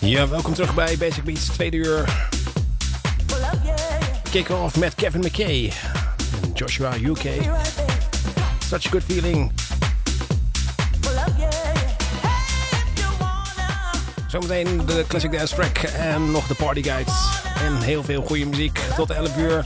Ja, welkom terug bij Basic Beats, tweede uur. Kick-off met Kevin McKay en Joshua UK. Such a good feeling. Zometeen de Classic Dance Track en nog de Party Guides. En heel veel goede muziek tot 11 uur.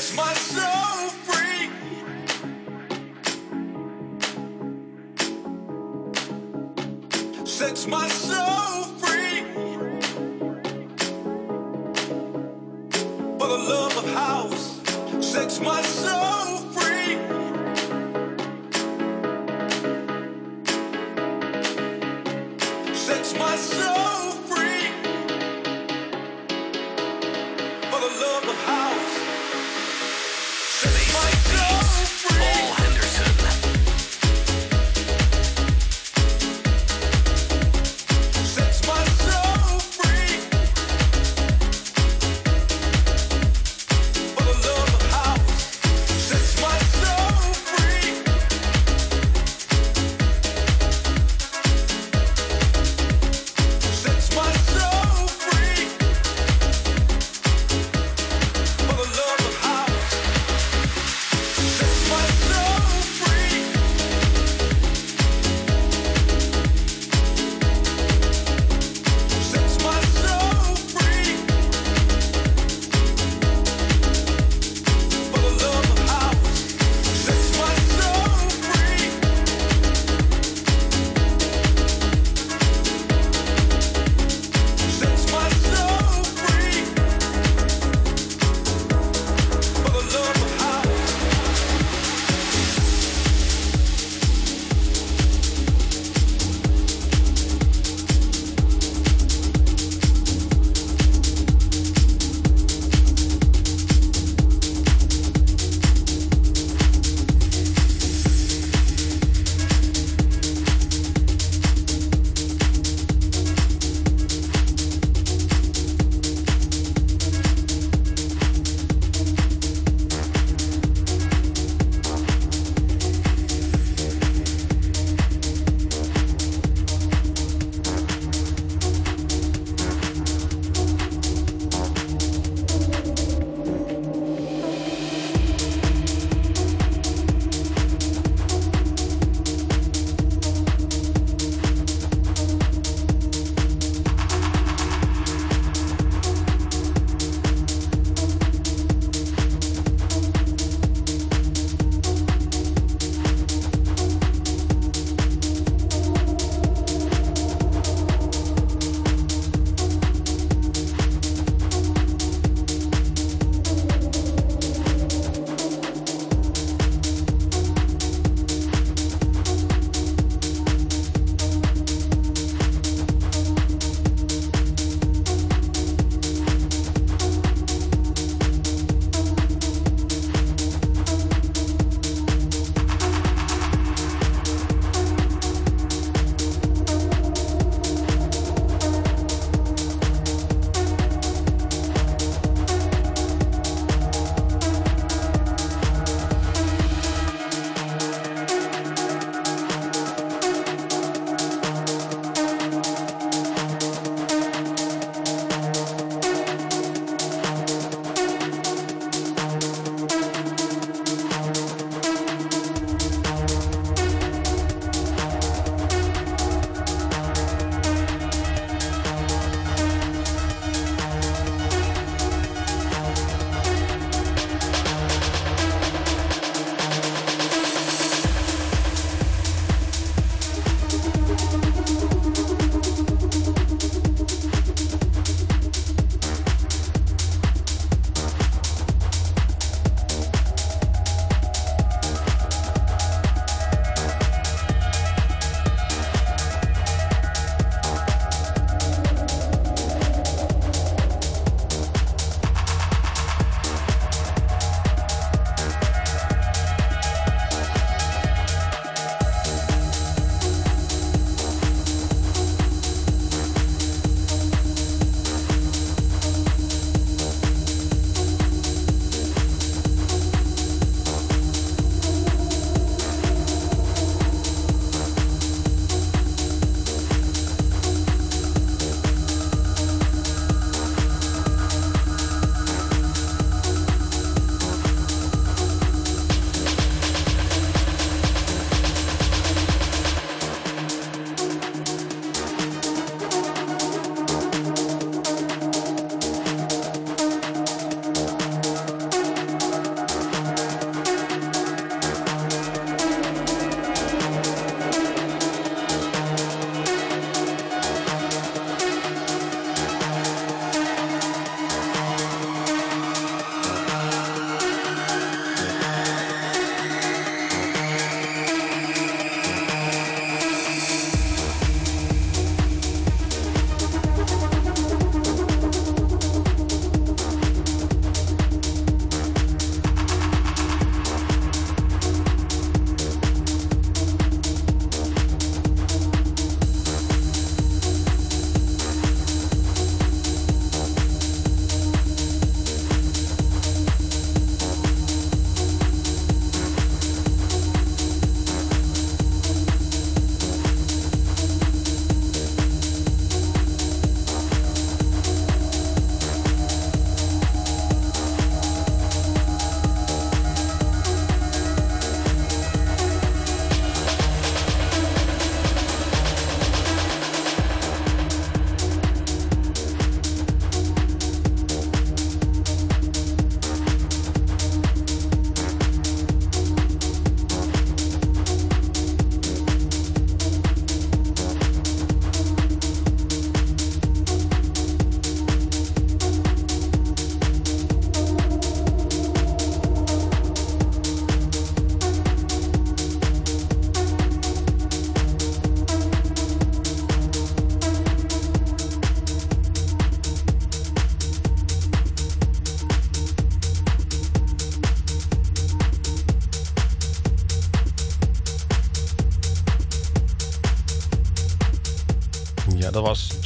sets my soul free. Sets my soul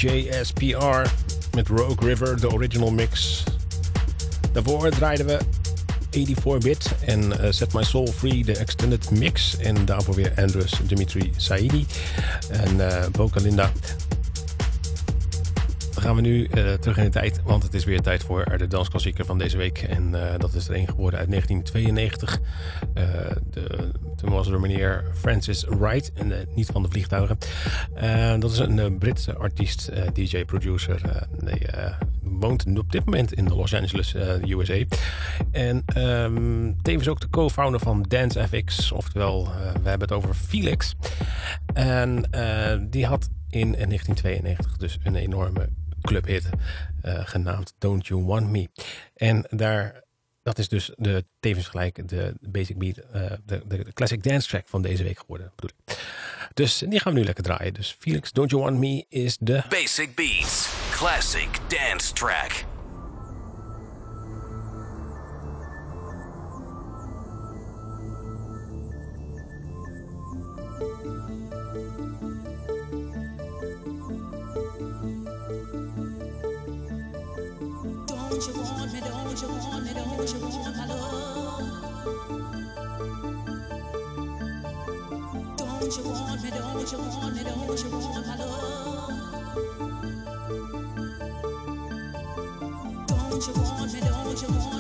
JSPR met Rogue River, de original mix. Daarvoor draaiden we 84-bit en uh, Set My Soul Free, de extended mix. En daarvoor weer Andrus Dimitri Saidi en uh, Boca Linda gaan we nu uh, terug in de tijd, want het is weer tijd voor de dansklassieker van deze week. En uh, dat is er een geworden uit 1992. Uh, de, toen was er meneer Francis Wright, en niet van de vliegtuigen. dat is een Britse artiest, DJ, producer. nee, woont op dit moment in Los Angeles, USA. En um, tevens ook de co-founder van Dance FX, oftewel, we hebben het over Felix. En die had in 1992 dus een enorme clubhit uh, genaamd Don't You Want Me. En daar, dat is dus de, tevens gelijk de basic beat, uh, de, de, classic dance track van deze week geworden. Bedoel ik. Dus die gaan we nu lekker draaien. Dus Felix, Don't You Want Me is de... Basic Beats, classic dance track. Don't you want me? Don't you want my love? Don't you want me? Don't you want my love? Don't you want me? Don't you?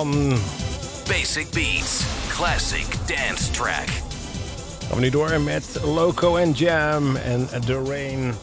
Dan... Basic Beats, classic dance track. Gaan we nu door met Loco and Jam en The Rain.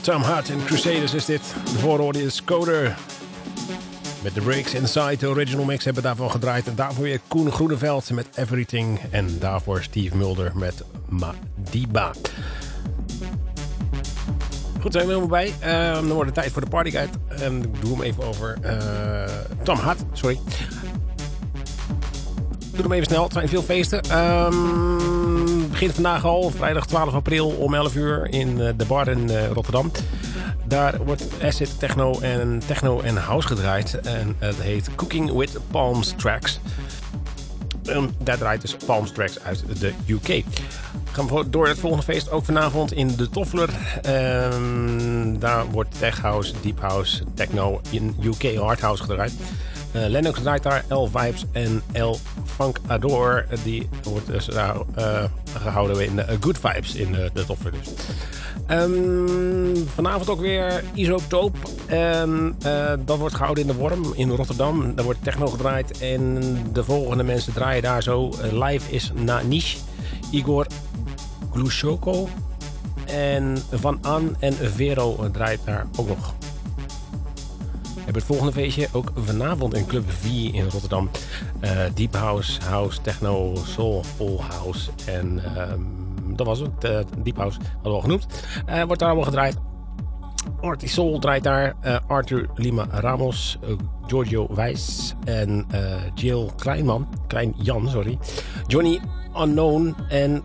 Tom Hart en Crusaders is dit. De voorhoorde is Coder. Met The Breaks Inside, de original mix, hebben we daarvan gedraaid. En daarvoor weer Koen Groeneveld met Everything. En daarvoor Steve Mulder met Madiba. Goed, zijn we helemaal bij. Uh, dan wordt het tijd voor de partyguide. En ik doe hem even over uh, Tom Hart, sorry. Doe hem even snel, het zijn veel feesten. Um, begint vandaag al, vrijdag 12 april om 11 uur in uh, de bar in Rotterdam. Daar wordt acid techno en techno en house gedraaid. En het heet Cooking with Palms Tracks. Daar draait dus Palms Tracks uit de UK. Gaan we door het volgende feest ook vanavond in de Toffler. Um, daar wordt tech house, deep house, techno in UK hardhouse gedraaid. Uh, Lennox draait daar L Vibes en L Funk Adore. Die wordt dus uh, gehouden in de Good Vibes in de, de Toffler dus. Um, vanavond ook weer Isotoop. Uh, dat wordt gehouden in de Worm in Rotterdam. Daar wordt techno gedraaid. En de volgende mensen draaien daar zo. Live is Nanish, Igor Glushoko. En Van An en Vero draait daar ook nog. Hebben het volgende feestje ook vanavond in Club V in Rotterdam. Uh, Deep House, House, Techno, Soul, Full House en... Um, dat was het. Uh, Deep House hadden we al genoemd. Uh, wordt daar allemaal gedraaid. Artie Soul draait daar. Arthur Lima Ramos. Giorgio Wijs. En Jill Kleinman. Klein Jan, sorry. Johnny Unknown. En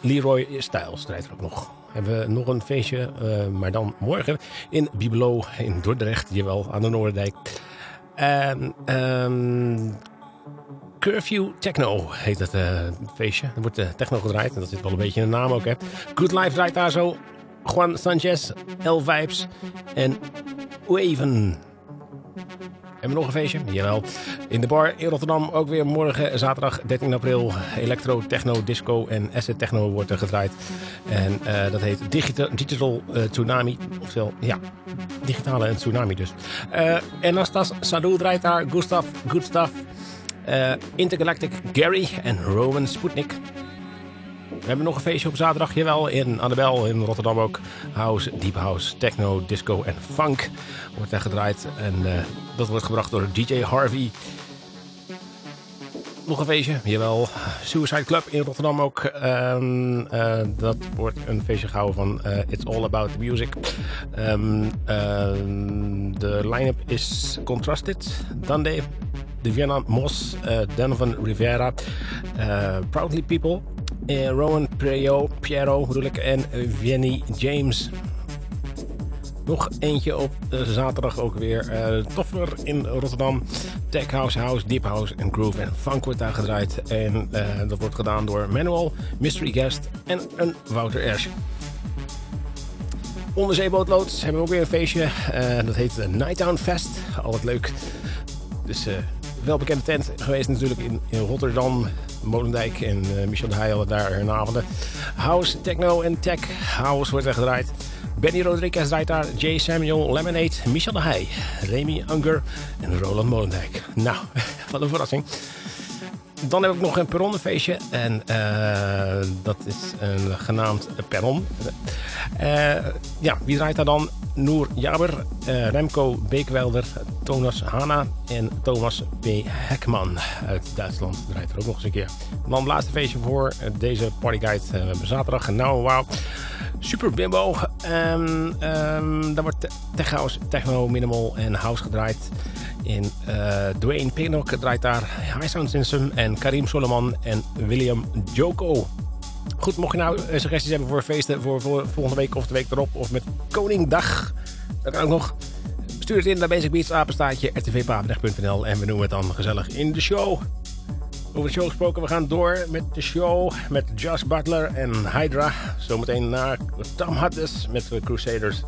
Leroy Styles draait er ook nog. Hebben we nog een feestje. maar dan morgen in Bibelo in Dordrecht. Jawel, aan de Noorderdijk. En... Um, Curfew Techno heet het uh, feestje. Er wordt uh, techno gedraaid en dat zit wel een beetje in de naam ook. Hè. Good Life draait daar zo. Juan Sanchez, L Vibes en Waven. Hebben we nog een feestje? Jawel. In de bar in Rotterdam ook weer morgen, zaterdag 13 april. Electro, techno, disco en acid techno wordt er gedraaid. En uh, dat heet Digital, digital uh, Tsunami. Oftewel, ja, digitale tsunami dus. Uh, en draait daar. Gustav. Uh, Intergalactic Gary en Rowan Sputnik. We hebben nog een feestje op zaterdag, jawel, in Annabel in Rotterdam ook. House, Deep House, Techno, Disco en Funk wordt daar gedraaid. En uh, dat wordt gebracht door DJ Harvey. Nog een feestje, jawel. Suicide Club in Rotterdam ook. Um, uh, dat wordt een feestje gehouden van It's All About The Music. Um, de line-up is Contrasted, Dande, de Vienna Moss, uh, Donovan Rivera, Proudly People, uh, Rowan Piero, Piero ik, en Vienny James. Nog eentje op zaterdag ook weer. Uh, Toffer in Rotterdam. Tech House, House, Deep House en Groove en Funk wordt daar gedraaid. En uh, dat wordt gedaan door Manuel, Mystery Guest en een Wouter Ersch. Onderzeebootloods hebben we ook weer een feestje. Uh, dat heet de Nighttown Fest. Altijd leuk. Dus welbekende tent geweest natuurlijk in, Rotterdam, Molendijk en uh, Michel de Heij hadden daar hun avonden. House, techno en tech house wordt er gedraaid. Benny Rodriguez draait daar, Jay Samuel, Lemonade, Michel de Heij, Remy Unger en Roland Molendijk. Nou, wat een verrassing. Dan heb ik nog een perronnenfeestje. En uh, dat is een genaamd perron. Uh, ja, wie draait daar dan? Noor Jaber, uh, Remco Beekwelder, Thomas Hanna en Thomas P. Hekman uit Duitsland draait er ook nog eens een keer. Dan laatste feestje voor deze partyguide. we hebben zaterdag. Nou, wauw. Super bimbo. Um, um, daar wordt techno, minimal en house gedraaid. In uh, Dwayne Pinnock draait daar High Sound System en Karim Solomon en William Joko. Goed, mocht je nou suggesties hebben voor feesten voor, voor volgende week of de week erop of met Koningdag, dat kan ook nog. Stuur het in naar Basic Beats, apenstaatje, rtvpapendrecht.nl en we noemen het dan gezellig in de show. Over de show gesproken, we gaan door met de show met Josh Butler en Hydra. Zometeen naar Tom Huddes met de Crusaders.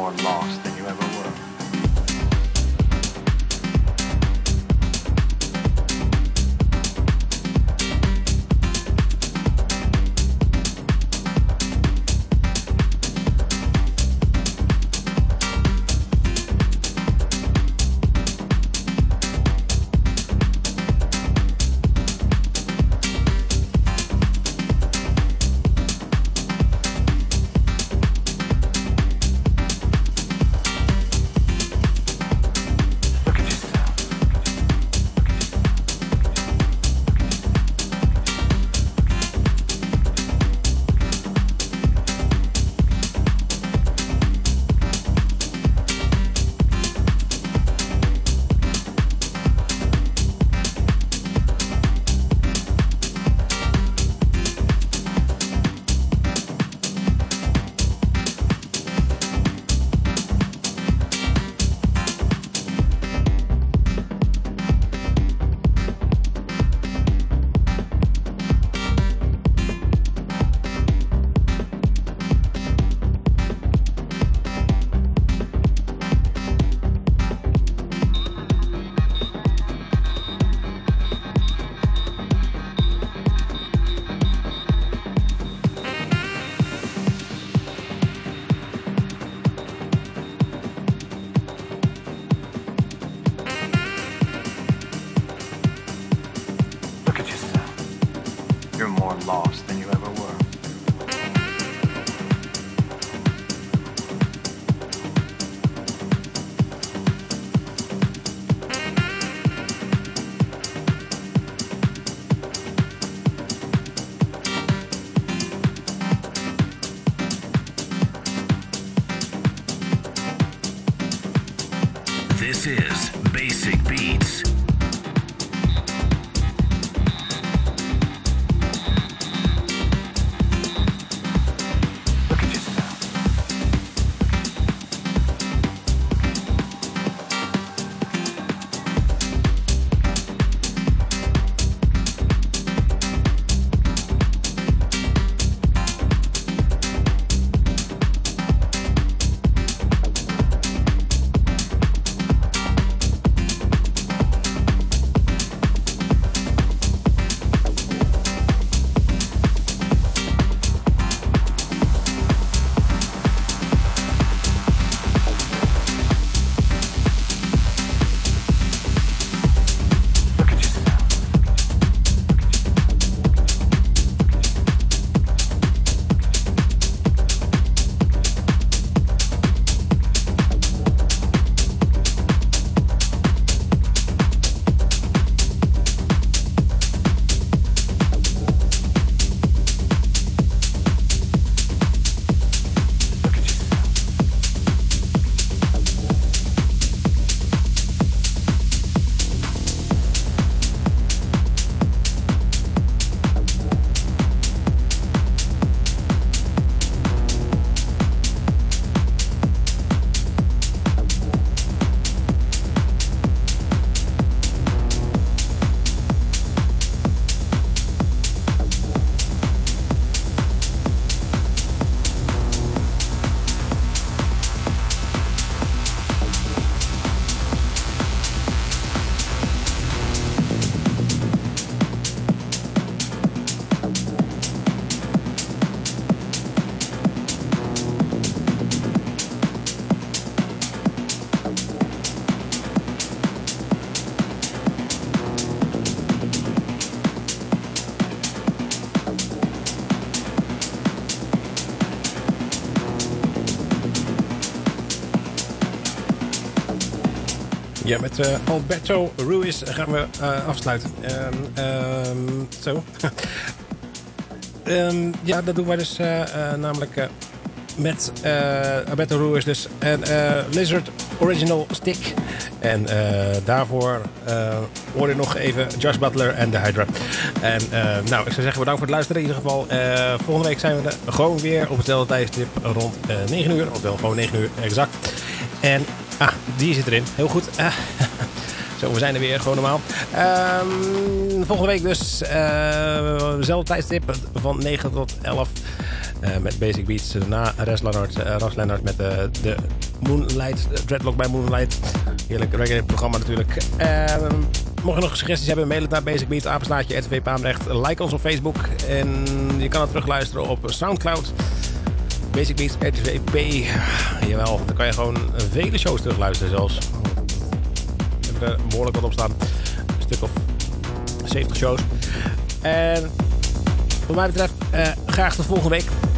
More lost Ja, met uh, Alberto Ruiz gaan we uh, afsluiten. Um, um, zo. um, ja, dat doen wij dus uh, namelijk met Alberto Ruiz dus. En Lizard Original Stick. En daarvoor hoor je nog even Josh Butler en de Hydra. En nou, ik zou zeggen bedankt voor het luisteren in ieder geval. volgende week zijn we er gewoon weer op hetzelfde tijdstip rond 9 uur. Ofwel gewoon 9 uur exact. En Ah, die zit erin. Heel goed. Uh, zo, we zijn er weer, gewoon normaal. Um, volgende week dus uh, tijdstip van 9 tot 11. Uh, met Basic Beats na Res Lennart, met de Moonlight, Dreadlock bij Moonlight. Heerlijk reggae programma natuurlijk. Uh, mocht je nog suggesties hebben, mail het naar Basic Beats, Paamrecht. Like ons op Facebook en je kan het terugluisteren op Soundcloud. Basic Beats RTVP. Jawel, dan kan je gewoon vele shows terugluisteren zelfs. Ik heb er behoorlijk wat op staan. Een stuk of 70 shows. En wat mij betreft, uh, graag tot volgende week.